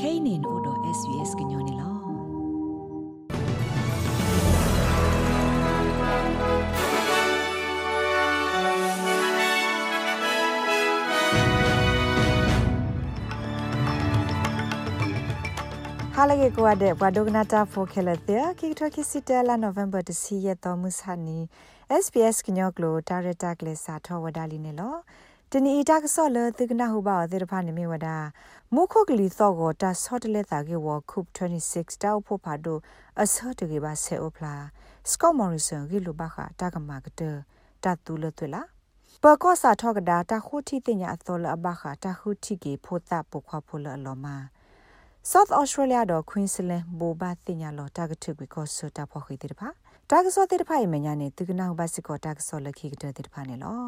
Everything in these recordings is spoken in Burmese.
kainin odo svs gnyone lo ဟာလကေကွာတဲ့ဘဝဒုကနာတာဖိုခဲလက်တဲ့ကိထခိစီတဲလာနိုဝင်ဘာ တစီရတော်မုဆာနီ SPS ကညောကလိုတာရတာကလေးစာထောဝဒါလီနေလောတနီတာကဆော့လသကနာဟုပါသေတဖာနေမြဝဒါမုခုကလီသောကိုတာဆော့တလက်တာကေဝခုပ်26တောက်ဖို့ဖာဒိုအဆော့တကေပါဆေအိုဖလာစကော့မော်ရီဆန်ဂီလိုဘခတာကမာကတတတူလသွလာပကောစာထောကဒါတာခုတီတင်ညာအသောလအဘခတာခုတီကေဖိုတာပုခွာဖိုလအလောမာ South Australia တော့ Queensland ဘိုဘာတင်ညာလောတာဂထုကွီကောဆတာဖို့ခိတိတဖာ တာဂဆောတိတဖာယမညာနေသူကနာဘတ်စကောတာဂဆောလခိကတဲ့တဖာနေလော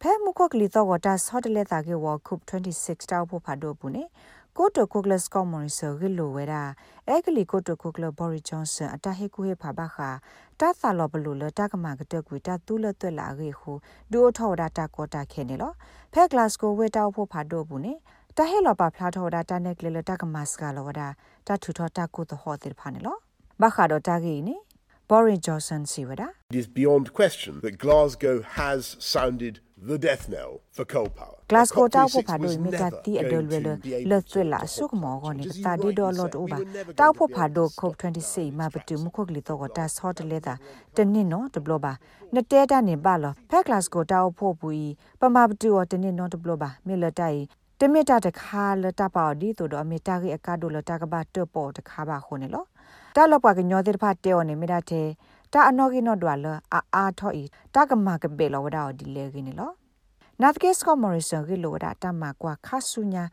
ဖဲမုခကလီတော့ဝတာဆော့တလက်တာကေဝခုပ်26တောက်ဖို့ဖာတော့ဘူးနေကိုတိုကိုကလစကောမွန်ဆာဂီလိုဝဲတာအဲကလီကိုတိုကိုကလဘော်ရီဂျွန်ဆန်အတဟေကူဟေဖာဘခာတာသလောဘလူလတာကမာကတက်ကွေတာတူးလတွက်လာခေခုဒူအထောဒါတာကောတာခဲနေလောဖဲဂလတ်စကိုဝဲတောက်ဖို့ဖာတော့ဘူးနေ တာဟေလောပါဖလာထောဒါတာနက်ကလလတာကမတ်စကလောဝဒါတာထူထောတာကိုတဟောတိဖာနေလောဘခါတော့တာဂီနေ Boris Johnson siwada It is beyond question that Glasgow has sounded the death knell for coal power. Glasgow ta pho pha do mi ta ti adol we le le tswe la su ko mo go ni ta di do lot o ba ta pho pha do cop 26 ma patu mu khok li to go ta so de le ta te ni no de blo ba na te ta ni ba lo pha Glasgow ta pho pu yi pa ma patu o te ni no de blo ba mi le ta yi တ မီတာတခါလတပါဒီတို့တော့အမီတာကြီးအကာဒိုလတာကဘာတပေါ်တခါပါခုန်နော်တာလောပွားကညောတဲ့ဖတ်တဲော်နေမိတာတဲ့တာအနော်ကြီးနော်ဒွာလအာအာထော်ဤတာကမကဘေလောဝဒါဒီလေကြီးနေလောနတ်ကေစကောမော်ရီဆန်ဂီလိုဒါတမကွာခါဆုညာ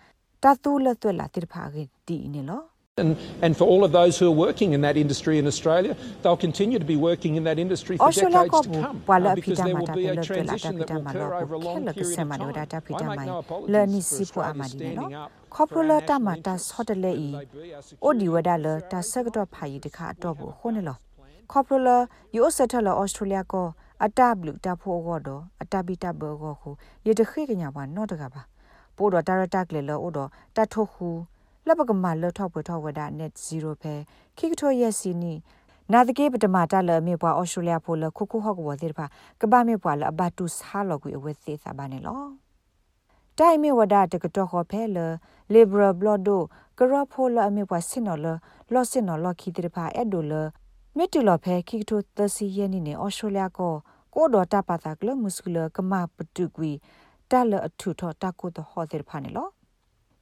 တတူလတွလာတိဖာဂီဒီနေလော And, for all of those who are working in that industry in Australia, they'll continue to be working in that industry for decades to come. Uh, because there will be a transition that will occur over a long period of time. I make no apologies for Australia standing up. Kopula ta ma ta sot le yi. O di wa da le ta sa ga do Australia standing up ခေါပလတာမတာဆော့တလေဤအိုဒီဝဒါလတာဆက်တော့ဖာယီတခါတော့ဘူးခုန်လောခေါပလယူစက်ထလဩစတြေးလျကိုအတဘလူတာဖိုဂောဒအတဘီတဘောဂောခုယေတခိကညာဘာနော့တကပါပို့တော့တာရတက်လေလောအိုတော့တတ်ထုခုလပကမလထောက်ပွေထောက်ဝဒ net 0ဖဲခိကထောရဲ့စီနီနာတကေပတမတာလမေပွားဩစတြေးလျဖိုလခုခုဟော့ကဝတိဖာကဘာမေပွားလအဘတူဆာလောကွေအဝဲသေးစာပါနေလောတိုင်မေဝဒတကတော့ခေါ်ဖဲလ liberal blood တို့ကရဖိုလအမေပွားစင်နော်လလော့စင်နော်လော့ခီတိဖာအဲ့ဒိုလမေတူလဖဲခိကထိုသစီယနီနေဩစတြေးလျကိုကိုဒေါ်တာပါတာကလမုစကလကမပတုကွီတာလအထုထောတာကိုတဟောတဲ့ဖာနေလော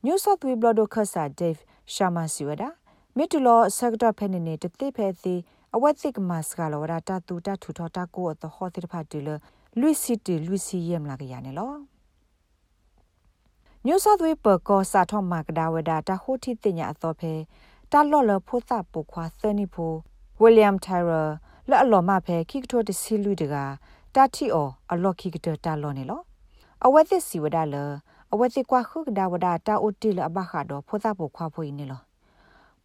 New South Wales Blood Khasa Dave Sharma Siwada မေတူလဆက်တော့ဖဲနေနေတတိဖဲစီအဝက်စစ်မတ်ကလောရာတာတူတာထူထောတာကိုတဟောတဲ့ဖာတူလလူစီတီလူစီယမ်လာကရနေလော New South Wales ပကောစာထောမကဒါဝဒတာဟိုတီတင်ညာအသောဖဲတာလော့လဖိုသပုခွာသနီဖို William Tyrer လက်အလော်မဖဲခိကထိုတစီလူတကတာတီအောအလော်ခိကတတာလော်နေလောအဝက်သစ်စီဝဒါလ အဝက်သစ်ကွာခုကဒါဝဒါတာအိုတီလအဘခါတော့ဖိုသပုခွာဖိုနေလော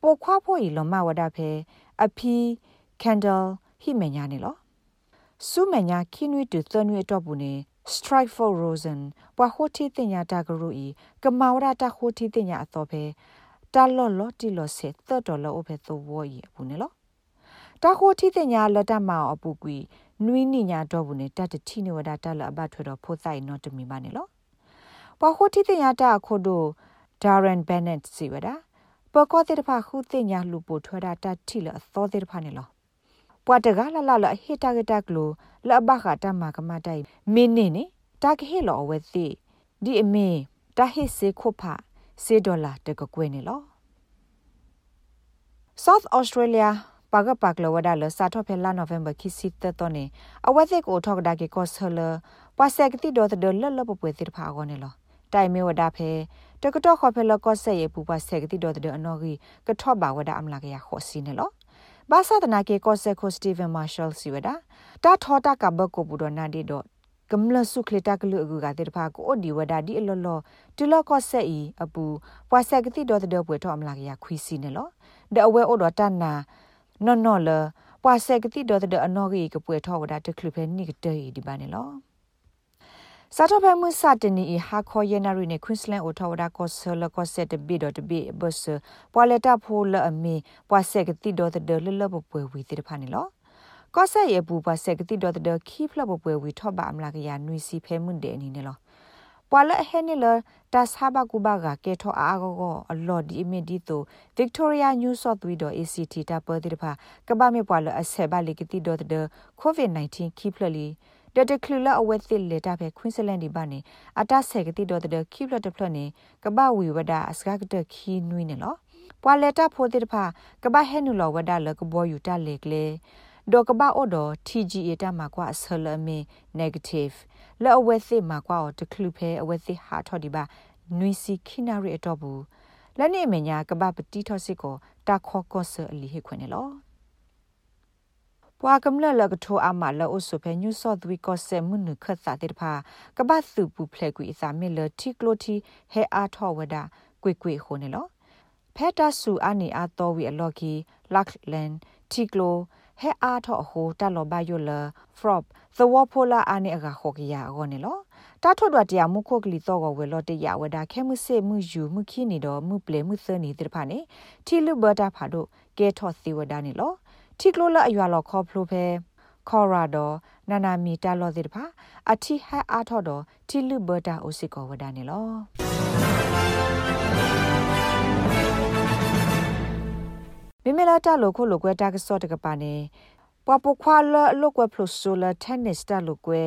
ပိုခွာဖိုဤလောမဝဒါဖဲအဖီကန်ဒယ်ဟိမညာနေလောစုမညာခိနွီတူသနွေတော့ဘူးနေ strike for rosen ပွာဟိုတီတင်ညာတာဂရုဤကမောရတာဟိုတီတင်ညာအတော်ဖဲတာလော်လော်တီလော်ဆေသတ်တော်လော်အဖဲသောဝော်ဤဘူးနေလောတာခိုတီတင်ညာလက်တမောင်အပူကွီနွိနိညာတော့ဘူးနေတတတိနေဝဒတက်လအဘထွေတော့ဖိုးဆိုင်နော်တမီပါနေလော ပခိုတီတင်ညာတာခိုဒိုဒါရန်ဘန်နက်စီဝဒပကောတိတဖာခုတင်ညာလူပိုထွေတာတတိလအသောတိတဖာနေလောပွာတကလလလဟေတာကတကလိုလဘခတာမကမတိုင်မင်းနေနေတာကဟေလောဝဲသိဒီအမင်းတဟိစေခုဖစေဒေါ်လာတကကွေးနေလော South Australia ပါကပကလဝဒါလစာထောဖဲလာနိုဝင်ဘာခိစီတတနေအဝဲသိကိုထောက်ဒါကေကောဆလပွာဆက်ကတိဒေါ်တလလပပွေတိဖာကောနေလော တိုင်မေဝဒါဖဲတကတော့ခေါ်ဖဲလကောဆက်ရပူပွာဆက်ကတိဒေါ်တအနော်ကြီးကထော့ပါဝဒါအမလာကရခေါ်စီနေလောဘာသာတနာကေကောဆက်ကိုစတီဗန်မာရှယ်စီဝဒါတာထောတာကဘကိုဘူဒနာဒီဒေါ်ကမလဆုခလတာကလူအကူကတဲ့တဖာကိုဒီဝဒါဒီအလောလောတူလောကောဆက်ဤအပူပွာဆက်ကတိဒေါ်တပွေထော့အမလာကရခွီစီနေလောဒအဝဲအိုဒေါ်တနာနော်နော်လပွာဆက်ကတိဒေါ်တဲ့အနော်ကြီးကပွေထောဝဒတခလဖဲနိကတေဒီပါနေလော စာထဖဲမှုစတနီဟာခေါ်ရနာရီနေကွင်းစလန်အိုထော်ဒါကောဆလကောဆက်တဘီဒတ်ဘီဘတ်ပွာလက်တာဖိုလအမီပွာဆက်ကတိဒေါ်တဲ့လလဘပွဲဝီတိဖာနီလောကောဆက်ရပူပွာဆက်ကတိဒေါ်တဲ့ခီဖလဘပွဲဝီထော့ပါအမလာကရနွီစီဖဲမှုတဲ့အနေနဲ့လောပွာလဟဲနီလတာဆာဘကူဘာကကေထောအာဂောအလော်ဒီအမီဒီတိုဗစ်တိုးရီယာညူးဆော့သဝီဒို ACT တာပတိတဖာကဘာမေပွာလအဆက်ဘလီကတိဒေါ်တဲ့ COVID-19 ခီဖလလီ ဒတကလူလာအဝဲသစ်လေတာပဲခွင်းစလန်ဒီပါနေအတဆက်ကတိတော်တဲ့ခိပလတ်တဖလနေကပဝီဝဒအစကကတခီနွိနေလောပွာလက်တာဖိုတိတဖာကပဟဲနူလောဝဒလကဘောယူတလေကလေဒေါကဘာအော်ဒ TGA တာမှာကွာဆလမေ negative လောအဝဲသစ်မှာကွာတကလူဖဲအဝဲသစ်ဟာထော်ဒီပါနွိစီခိနာရီအတော့ဘူးလက်နေမညာကပပတိထော့စစ်ကိုတာခေါ်ကောဆအလီဟခွနေလော ပွာကမလလကထိုအမလအဆုဖဲညူဆော့သဝီကောဆေမွနခတ်စာတေတဖာကပတ်စုပူဖလက်ကွေအစာမေလတီကလိုတီဟဲအားထောဝဒကွေကွေခိုနေလောဖက်တာဆူအနီအာတော်ဝီအလော်ကီလက်လန်တီကလိုဟဲအားထောအဟိုတလောဘယိုလာဖရော့သဝဖိုလာအာနီအကခိုကရအောနေလောတာထွတ်တော်တရားမှုခုတ်ကလီတော့ဝဲလော်တရဝဒခဲမှုစေမှုယူမှုခီနေတော့မှုပလေမှုစနေတေတဖာနေတီလူဘတာဖာတို့ကဲထော့စီဝဒနေလော တီကလိုလအရွာလော်ခေါဖလိုဖဲခေါ်ရာဒနာနာမီတာလော်စီတဖာအတီဟအားထော်တော်တီလူဘတာအိုစီကောဝဒနေလောမိမလာတာလိုခုလိုကွဲတာကစော့တကပါနေပွာပခွာလလောကွဲဖလိုဆိုလာတက်နစ်တာလိုကွဲ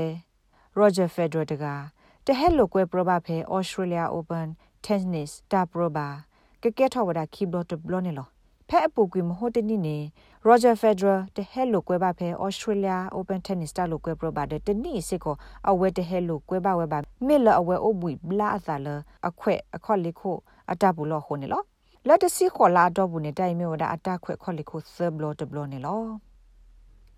ရောဂျာဖက်ဒရတကတဟဲလိုကွဲပရဘဖဲဩစတြေးလျအိုပန်တက်နစ်တာပရဘကကဲထော်ဝဒခီဘလတ်ဘလောနေလော ဖဲအပူကွေမဟုတ်တနိနေ Roger Federer တဟဲလိုကွဲပါဖဲ Australia Open Tennis တာလိုကွဲပရပါတဲ့တနိစစ်ကိုအဝဲတဟဲလိုကွဲပါဝဲပါမေလအဝဲအဘွိဘလာအသာလအခွဲ့အခွက်လေးခိုအတဘူးလို့ဟိုနေလောလက်တစီခေါ်လာတော့ဘူးနေတိုင်မျိုးဒါအတခွဲ့ခွက်လေးခိုသဘလတဘလနေလော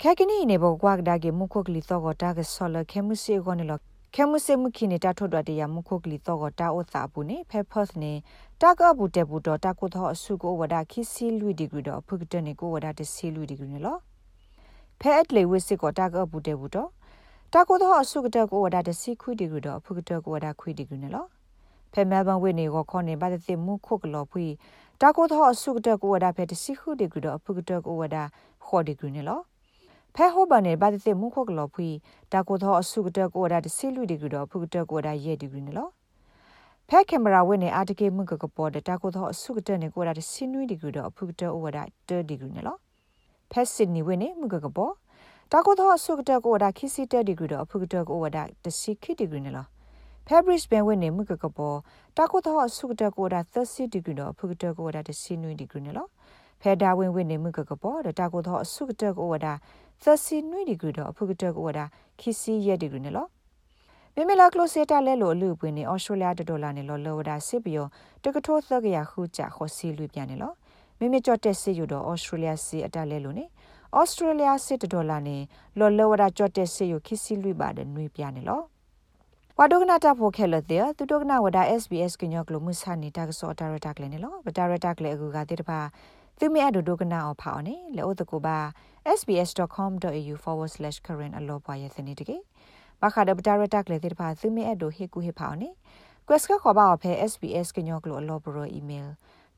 ခဲကနီနေဘောကွာကဒါကေမုခုကလီတော့ကတာကဆော်လခဲမှုစီကိုနေလော ခဲမှုစေမှုခိနေတာထွတ်တော်တရားမှုခုကလီတော့ကတာဥသာဘူးနေဖဲဖော့နေတာကဘူးတက်ဘူးတော့တာကိုသောအစုကိုဝဒခိစီလူဒီဂရီတော့ဖုကတနေကိုဝဒတစီလူဒီဂရီနော်ဖဲအတလေဝစ်စစ်ကိုတာကဘူးတက်ဘူးတော့တာကိုသောအစုကတကိုဝဒတစီခွီဒီဂရီတော့ဖုကတကိုဝဒခွီဒီဂရီနော်ဖဲမဲဘန်ဝိနေကိုခေါနေပါတဲ့မှုခုကလောဖွီတာကိုသောအစုကတကိုဝဒဖဲတစီခွီဒီဂရီတော့ဖုကတကိုဝဒခေါ်ဒီဂရီနော် ဖဲဟောဘနေပါတဲ့မှုခုကလောဖွီတာကိုသောအစုကတကိုဝဒတစီလူဒီဂရီတော့ဖုကတကိုဝဒရဲ့ဒီဂရီနော်ဖဲကင်မရာဝင်းနေအာတကေမှုကကပေါ်တဲ့တာကိုတော့ဆုကတဲ့နေကိုရတဲ့စင်နွီဒီဂရီတော့အဖုကတဲ့အိုဝဒါတဲဒီဂရီနော်ဖဲစစ်နီဝင်းနေမှုကကပေါ်တာကိုတော့ဆုကတဲ့ကိုရတဲ့ခီစီတဲဒီဂရီတော့အဖုကတဲ့ကိုဝဒါတစီခိဒီဂရီနော်ဖဲဘရစ်ဘန်ဝင်းနေမှုကကပေါ်တာကိုတော့ဆုကတဲ့ကိုရတဲ့30ဒီဂရီတော့အဖုကတဲ့ကိုဝဒါတစီနွီဒီဂရီနော် ဖဲဒါဝင်းဝင်းနေမှုကကပေါ်တာကိုတော့ဆုကတဲ့ကိုဝဒါ30နွီဒီဂရီတော့အဖုကတဲ့ကိုဝဒါခီစီရဲ့ဒီဂရီနော်မိမလာကလိုစေတာလဲလို့အလူပွင့်နေဩစတြေးလျဒေါ်လာနေလို့လောဝဒါစစ်ပြီးတော့တကထိုးသက်ကရခုကြခေါ်စီလူပြန်နေလို့မိမိကြော့တက်စစ်ယူတော့ဩစတြေးလျစီအတက်လဲလို့နေဩစတြေးလျစစ်ဒေါ်လာနေလောလောဝဒါကြော့တက်စစ်ယူခစ်စီလူပါတယ်နှွေးပြနေလို့ဝါဒုကနာတာဖိုခဲလတဲ့သူဒုကနာဝဒါ SBS ကညောကလိုမှုဆာနေတာကစောတာရတာကလည်းနေလို့ဗတာရတာကလည်းအခုကတိတပါ သူမအဒဒုကနာအဖောင်းနေလေဥတကူပါ sbs.com.au/current အလောပွားရဲ့စနေတကေဘာခါဒပတာရတက်လေတဲ့ဖာသူမဲအဒိုဟေကူဟေဖောင်းနေ quest ကခေါ်ပါအဖဲ sbs ကညောကလိုအလောဘရ email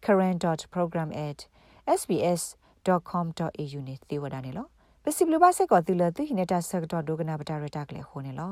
current.program@sbs.com.au နေသေဝဒနေလောပစီဘလဘဆက်ကောသူလသူဟိနေတာဆက်တော့ဒိုကနာပတာရတက်လေခိုးနေလော